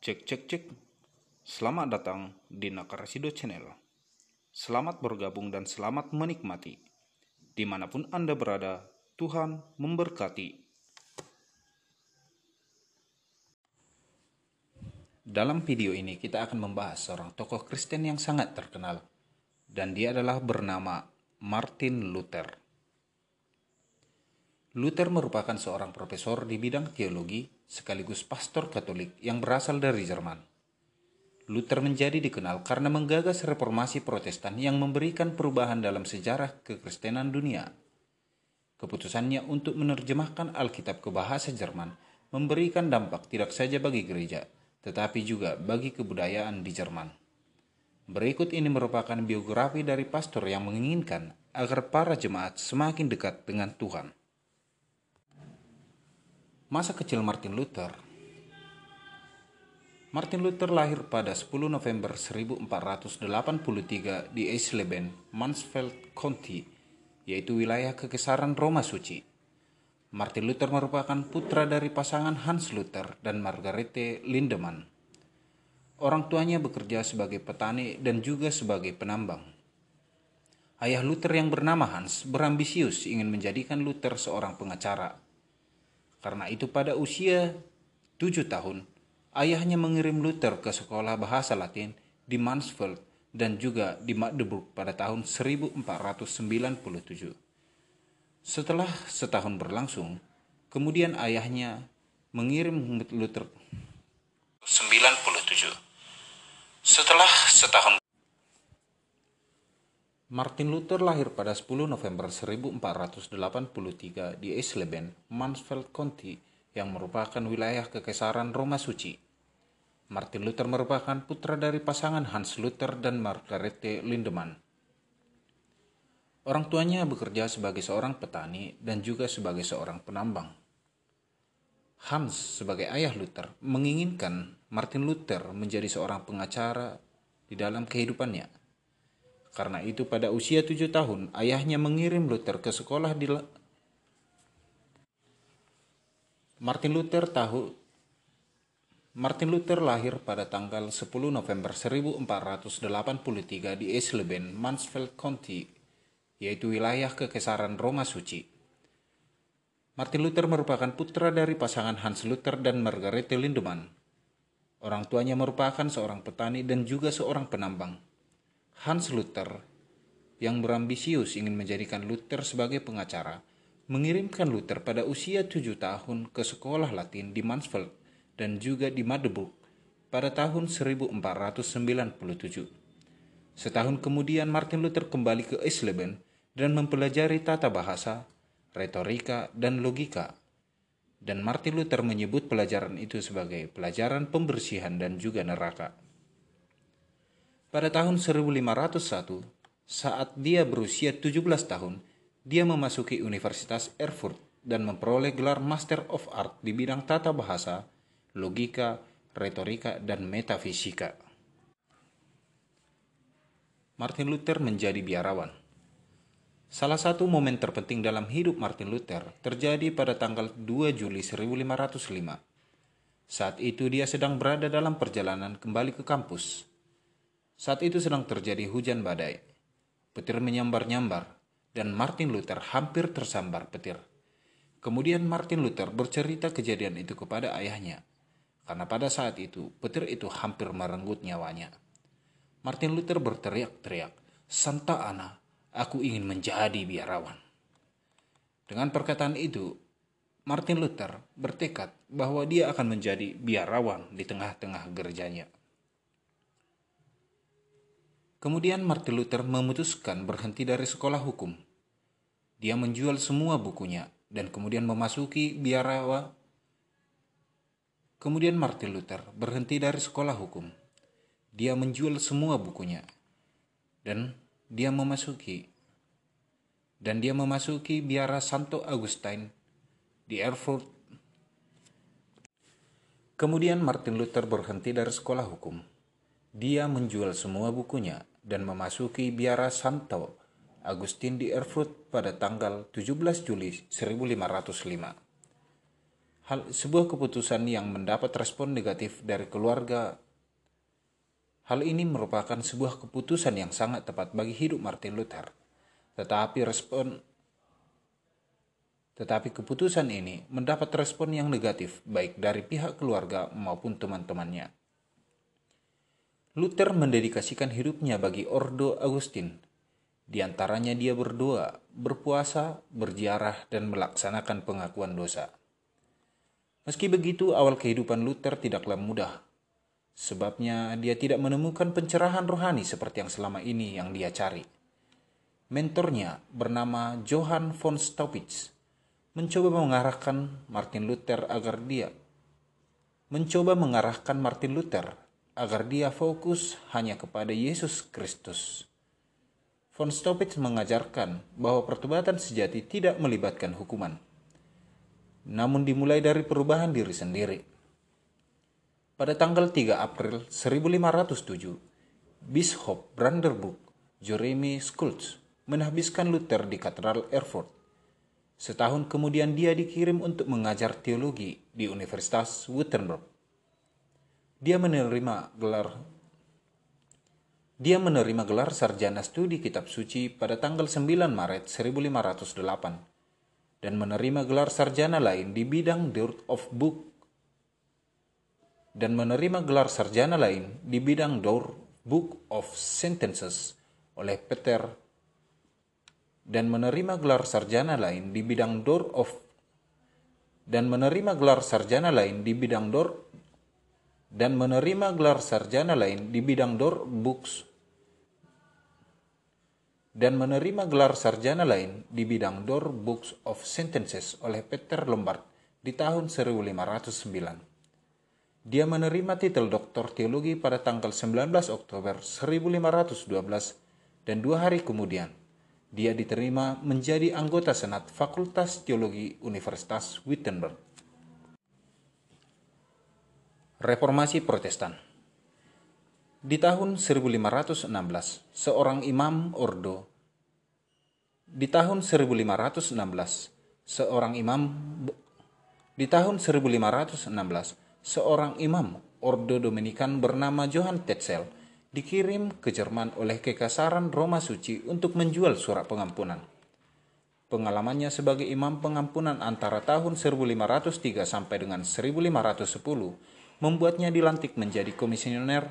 Cek cek cek. Selamat datang di Nakarasido Channel. Selamat bergabung dan selamat menikmati. Di mana pun Anda berada, Tuhan memberkati. Dalam video ini kita akan membahas seorang tokoh Kristen yang sangat terkenal. Dan dia adalah bernama Martin Luther. Luther merupakan seorang profesor di bidang teologi sekaligus pastor Katolik yang berasal dari Jerman. Luther menjadi dikenal karena menggagas reformasi Protestan yang memberikan perubahan dalam sejarah kekristenan dunia. Keputusannya untuk menerjemahkan Alkitab ke bahasa Jerman memberikan dampak tidak saja bagi gereja, tetapi juga bagi kebudayaan di Jerman. Berikut ini merupakan biografi dari pastor yang menginginkan agar para jemaat semakin dekat dengan Tuhan. Masa kecil Martin Luther Martin Luther lahir pada 10 November 1483 di Eisleben, Mansfeld County, yaitu wilayah kekesaran Roma Suci. Martin Luther merupakan putra dari pasangan Hans Luther dan Margarete Lindemann. Orang tuanya bekerja sebagai petani dan juga sebagai penambang. Ayah Luther yang bernama Hans berambisius ingin menjadikan Luther seorang pengacara karena itu pada usia tujuh tahun, ayahnya mengirim Luther ke sekolah bahasa Latin di Mansfeld dan juga di Magdeburg pada tahun 1497. Setelah setahun berlangsung, kemudian ayahnya mengirim Luther 97. Setelah setahun Martin Luther lahir pada 10 November 1483 di Eisleben, Mansfeld County, yang merupakan wilayah kekesaran Roma Suci. Martin Luther merupakan putra dari pasangan Hans Luther dan Margarete Lindemann. Orang tuanya bekerja sebagai seorang petani dan juga sebagai seorang penambang. Hans sebagai ayah Luther menginginkan Martin Luther menjadi seorang pengacara di dalam kehidupannya karena itu pada usia tujuh tahun, ayahnya mengirim Luther ke sekolah di Martin Luther tahu Martin Luther lahir pada tanggal 10 November 1483 di Eisleben, Mansfeld County, yaitu wilayah kekesaran Roma Suci. Martin Luther merupakan putra dari pasangan Hans Luther dan Margarete Lindemann. Orang tuanya merupakan seorang petani dan juga seorang penambang. Hans Luther yang berambisius ingin menjadikan Luther sebagai pengacara, mengirimkan Luther pada usia tujuh tahun ke sekolah Latin di Mansfeld dan juga di Magdeburg pada tahun 1497. Setahun kemudian Martin Luther kembali ke Eisleben dan mempelajari tata bahasa, retorika, dan logika. Dan Martin Luther menyebut pelajaran itu sebagai pelajaran pembersihan dan juga neraka. Pada tahun 1501, saat dia berusia 17 tahun, dia memasuki Universitas Erfurt dan memperoleh gelar Master of Art di bidang tata bahasa, logika, retorika, dan metafisika. Martin Luther menjadi biarawan. Salah satu momen terpenting dalam hidup Martin Luther terjadi pada tanggal 2 Juli 1505. Saat itu dia sedang berada dalam perjalanan kembali ke kampus. Saat itu sedang terjadi hujan badai. Petir menyambar-nyambar dan Martin Luther hampir tersambar petir. Kemudian Martin Luther bercerita kejadian itu kepada ayahnya. Karena pada saat itu petir itu hampir merenggut nyawanya. Martin Luther berteriak-teriak, Santa Ana, aku ingin menjadi biarawan. Dengan perkataan itu, Martin Luther bertekad bahwa dia akan menjadi biarawan di tengah-tengah gerejanya. Kemudian Martin Luther memutuskan berhenti dari sekolah hukum. Dia menjual semua bukunya dan kemudian memasuki biarawa. Kemudian Martin Luther berhenti dari sekolah hukum. Dia menjual semua bukunya dan dia memasuki dan dia memasuki biara Santo Agustin di Erfurt. Kemudian Martin Luther berhenti dari sekolah hukum. Dia menjual semua bukunya dan memasuki biara Santo Agustin di Erfurt pada tanggal 17 Juli 1505. Hal sebuah keputusan yang mendapat respon negatif dari keluarga. Hal ini merupakan sebuah keputusan yang sangat tepat bagi hidup Martin Luther. Tetapi respon tetapi keputusan ini mendapat respon yang negatif baik dari pihak keluarga maupun teman-temannya. Luther mendedikasikan hidupnya bagi Ordo Agustin. Di antaranya dia berdoa, berpuasa, berziarah, dan melaksanakan pengakuan dosa. Meski begitu, awal kehidupan Luther tidaklah mudah. Sebabnya dia tidak menemukan pencerahan rohani seperti yang selama ini yang dia cari. Mentornya bernama Johann von Staupitz mencoba mengarahkan Martin Luther agar dia mencoba mengarahkan Martin Luther agar dia fokus hanya kepada Yesus Kristus. Von Staupitz mengajarkan bahwa pertobatan sejati tidak melibatkan hukuman, namun dimulai dari perubahan diri sendiri. Pada tanggal 3 April 1507, Bishop Brandenburg Jeremy Schultz menhabiskan Luther di Katedral Erfurt Setahun kemudian dia dikirim untuk mengajar teologi di Universitas Wittenberg. Dia menerima gelar. Dia menerima gelar sarjana studi kitab suci pada tanggal 9 Maret 1508 dan menerima gelar sarjana lain di bidang Dort of Book dan menerima gelar sarjana lain di bidang Dort Book of Sentences oleh Peter dan menerima gelar sarjana lain di bidang door of dan menerima gelar sarjana lain di bidang door dan menerima gelar sarjana lain di bidang door books dan menerima gelar sarjana lain di bidang door books of sentences oleh Peter Lombard di tahun 1509. Dia menerima titel doktor teologi pada tanggal 19 Oktober 1512 dan dua hari kemudian dia diterima menjadi anggota Senat Fakultas Teologi Universitas Wittenberg. Reformasi Protestan Di tahun 1516, seorang imam ordo di tahun 1516, seorang imam di tahun 1516, seorang imam ordo Dominikan bernama Johann Tetzel dikirim ke Jerman oleh Kekasaran Roma Suci untuk menjual surat pengampunan. Pengalamannya sebagai imam pengampunan antara tahun 1503 sampai dengan 1510 membuatnya dilantik menjadi komisioner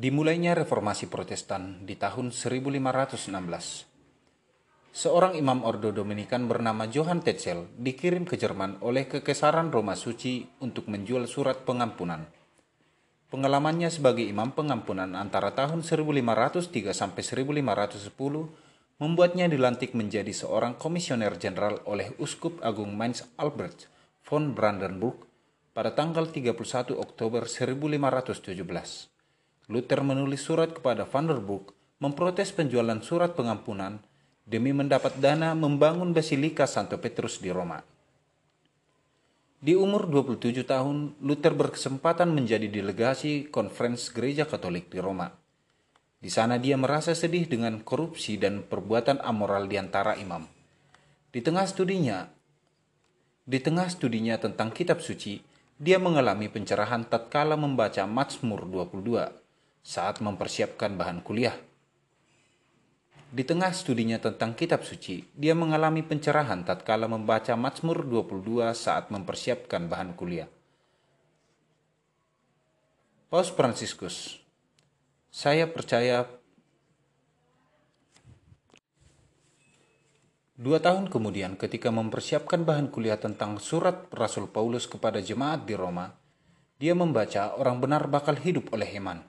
Dimulainya reformasi Protestan di tahun 1516. Seorang imam Ordo Dominikan bernama Johann Tetzel dikirim ke Jerman oleh Kekesaran Roma Suci untuk menjual surat pengampunan. Pengalamannya sebagai imam pengampunan antara tahun 1503 sampai 1510 membuatnya dilantik menjadi seorang komisioner jenderal oleh Uskup Agung Mainz Albert von Brandenburg pada tanggal 31 Oktober 1517. Luther menulis surat kepada Vanderburg memprotes penjualan surat pengampunan demi mendapat dana membangun Basilika Santo Petrus di Roma. Di umur 27 tahun, Luther berkesempatan menjadi delegasi konferensi gereja Katolik di Roma. Di sana dia merasa sedih dengan korupsi dan perbuatan amoral di antara imam. Di tengah studinya, di tengah studinya tentang kitab suci, dia mengalami pencerahan tatkala membaca Mazmur 22 saat mempersiapkan bahan kuliah. Di tengah studinya tentang kitab suci, dia mengalami pencerahan tatkala membaca Mazmur 22 saat mempersiapkan bahan kuliah. Paus Fransiskus, saya percaya Dua tahun kemudian ketika mempersiapkan bahan kuliah tentang surat Rasul Paulus kepada jemaat di Roma, dia membaca orang benar bakal hidup oleh iman.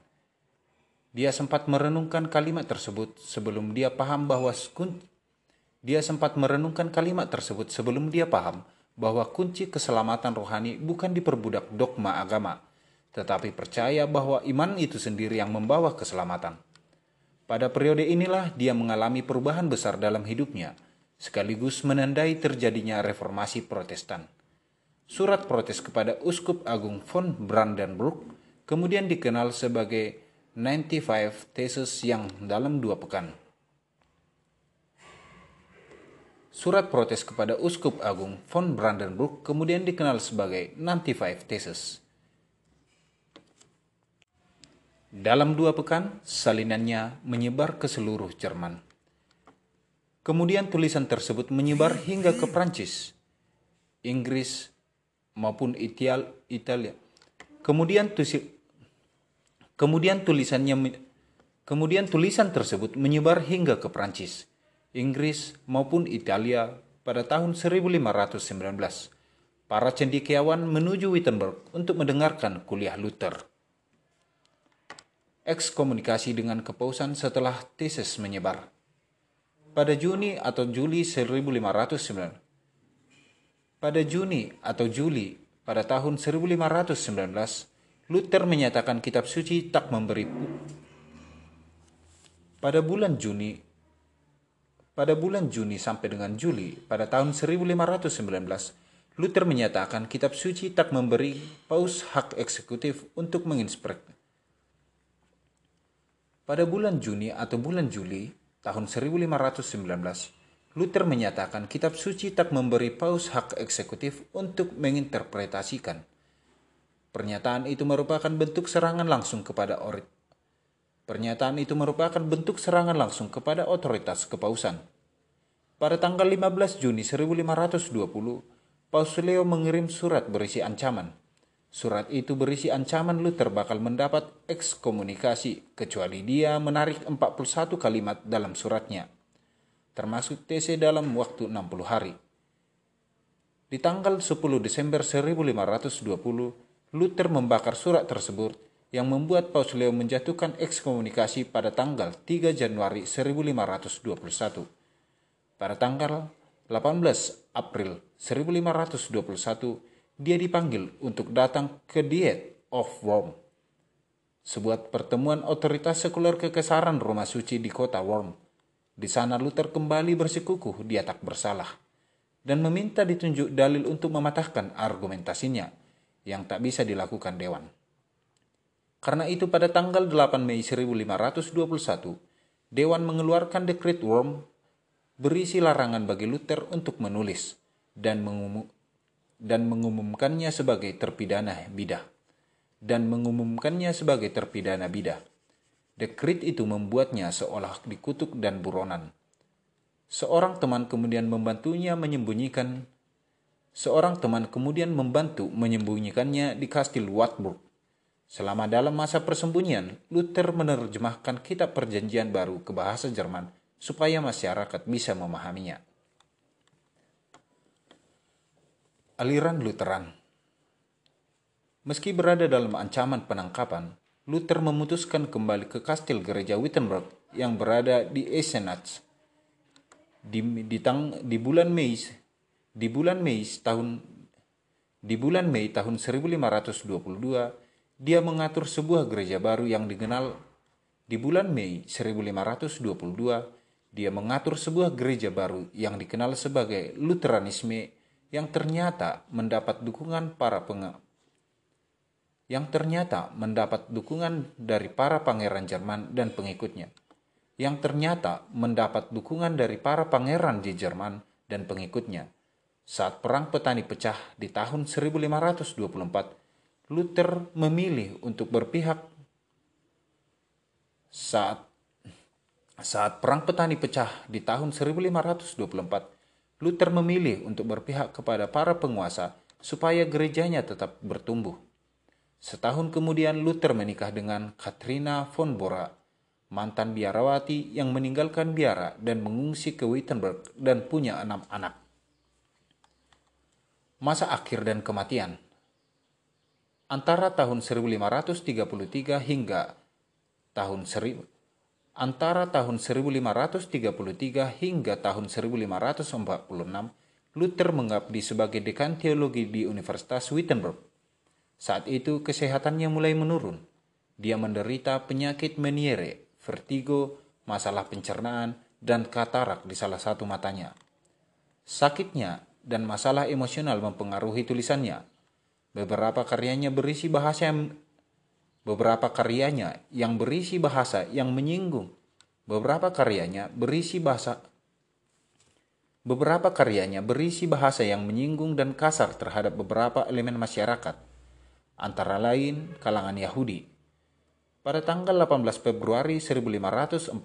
Dia sempat merenungkan kalimat tersebut sebelum dia paham bahwa dia sempat merenungkan kalimat tersebut sebelum dia paham bahwa kunci keselamatan rohani bukan diperbudak dogma agama, tetapi percaya bahwa iman itu sendiri yang membawa keselamatan. Pada periode inilah dia mengalami perubahan besar dalam hidupnya, sekaligus menandai terjadinya reformasi Protestan. Surat protes kepada Uskup Agung von Brandenburg kemudian dikenal sebagai 95 tesis yang dalam dua pekan. Surat protes kepada Uskup Agung von Brandenburg kemudian dikenal sebagai 95 Theses. Dalam dua pekan, salinannya menyebar ke seluruh Jerman. Kemudian tulisan tersebut menyebar hingga ke Prancis, Inggris, maupun Italia. Kemudian, tusi, kemudian tulisannya kemudian tulisan tersebut menyebar hingga ke Prancis, Inggris maupun Italia pada tahun 1519. Para cendekiawan menuju Wittenberg untuk mendengarkan kuliah Luther. Ekskomunikasi dengan kepausan setelah tesis menyebar. Pada Juni atau Juli 1509. Pada Juni atau Juli pada tahun 1519, Luther menyatakan kitab suci tak memberi pada bulan Juni pada bulan Juni sampai dengan Juli pada tahun 1519, Luther menyatakan kitab suci tak memberi paus hak eksekutif untuk menginspeksi. Pada bulan Juni atau bulan Juli tahun 1519, Luther menyatakan kitab suci tak memberi paus hak eksekutif untuk menginterpretasikan. Pernyataan itu merupakan bentuk serangan langsung kepada orit Pernyataan itu merupakan bentuk serangan langsung kepada otoritas kepausan. Pada tanggal 15 Juni 1520, Paus Leo mengirim surat berisi ancaman. Surat itu berisi ancaman Luther bakal mendapat ekskomunikasi kecuali dia menarik 41 kalimat dalam suratnya, termasuk TC dalam waktu 60 hari. Di tanggal 10 Desember 1520, Luther membakar surat tersebut yang membuat Paus Leo menjatuhkan ekskomunikasi pada tanggal 3 Januari 1521. Pada tanggal 18 April 1521, dia dipanggil untuk datang ke Diet of Worm, sebuah pertemuan otoritas sekuler kekesaran Roma Suci di kota Worm. Di sana Luther kembali bersikukuh dia tak bersalah dan meminta ditunjuk dalil untuk mematahkan argumentasinya yang tak bisa dilakukan dewan. Karena itu pada tanggal 8 Mei 1521, Dewan mengeluarkan dekret Worm berisi larangan bagi Luther untuk menulis dan, mengumum, dan mengumumkannya sebagai terpidana bidah dan mengumumkannya sebagai terpidana bidah. Dekrit itu membuatnya seolah dikutuk dan buronan. Seorang teman kemudian membantunya menyembunyikan Seorang teman kemudian membantu menyembunyikannya di kastil Wartburg Selama dalam masa persembunyian, Luther menerjemahkan kitab perjanjian baru ke bahasa Jerman supaya masyarakat bisa memahaminya. Aliran Lutheran Meski berada dalam ancaman penangkapan, Luther memutuskan kembali ke kastil gereja Wittenberg yang berada di Eisenach. Di, di, tang, di bulan Mei di bulan Mei tahun di bulan Mei tahun 1522 dia mengatur sebuah gereja baru yang dikenal di bulan Mei 1522 dia mengatur sebuah gereja baru yang dikenal sebagai Lutheranisme yang ternyata mendapat dukungan para peng yang ternyata mendapat dukungan dari para pangeran Jerman dan pengikutnya. Yang ternyata mendapat dukungan dari para pangeran di Jerman dan pengikutnya. Saat perang petani pecah di tahun 1524 Luther memilih untuk berpihak saat saat perang petani pecah di tahun 1524, Luther memilih untuk berpihak kepada para penguasa supaya gerejanya tetap bertumbuh. Setahun kemudian Luther menikah dengan Katrina von Bora, mantan biarawati yang meninggalkan biara dan mengungsi ke Wittenberg dan punya enam anak. Masa akhir dan kematian antara tahun 1533 hingga tahun 1000 antara tahun 1533 hingga tahun 1546 Luther mengabdi sebagai dekan teologi di Universitas Wittenberg. Saat itu kesehatannya mulai menurun. Dia menderita penyakit meniere, vertigo, masalah pencernaan, dan katarak di salah satu matanya. Sakitnya dan masalah emosional mempengaruhi tulisannya, Beberapa karyanya berisi bahasa yang beberapa karyanya yang berisi bahasa yang menyinggung. Beberapa karyanya berisi bahasa Beberapa karyanya berisi bahasa yang menyinggung dan kasar terhadap beberapa elemen masyarakat, antara lain kalangan Yahudi. Pada tanggal 18 Februari 1546,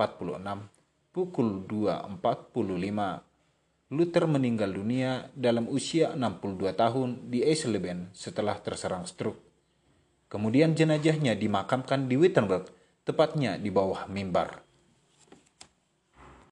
pukul 2.45, Luther meninggal dunia dalam usia 62 tahun di Eisleben setelah terserang stroke. Kemudian jenazahnya dimakamkan di Wittenberg, tepatnya di bawah mimbar.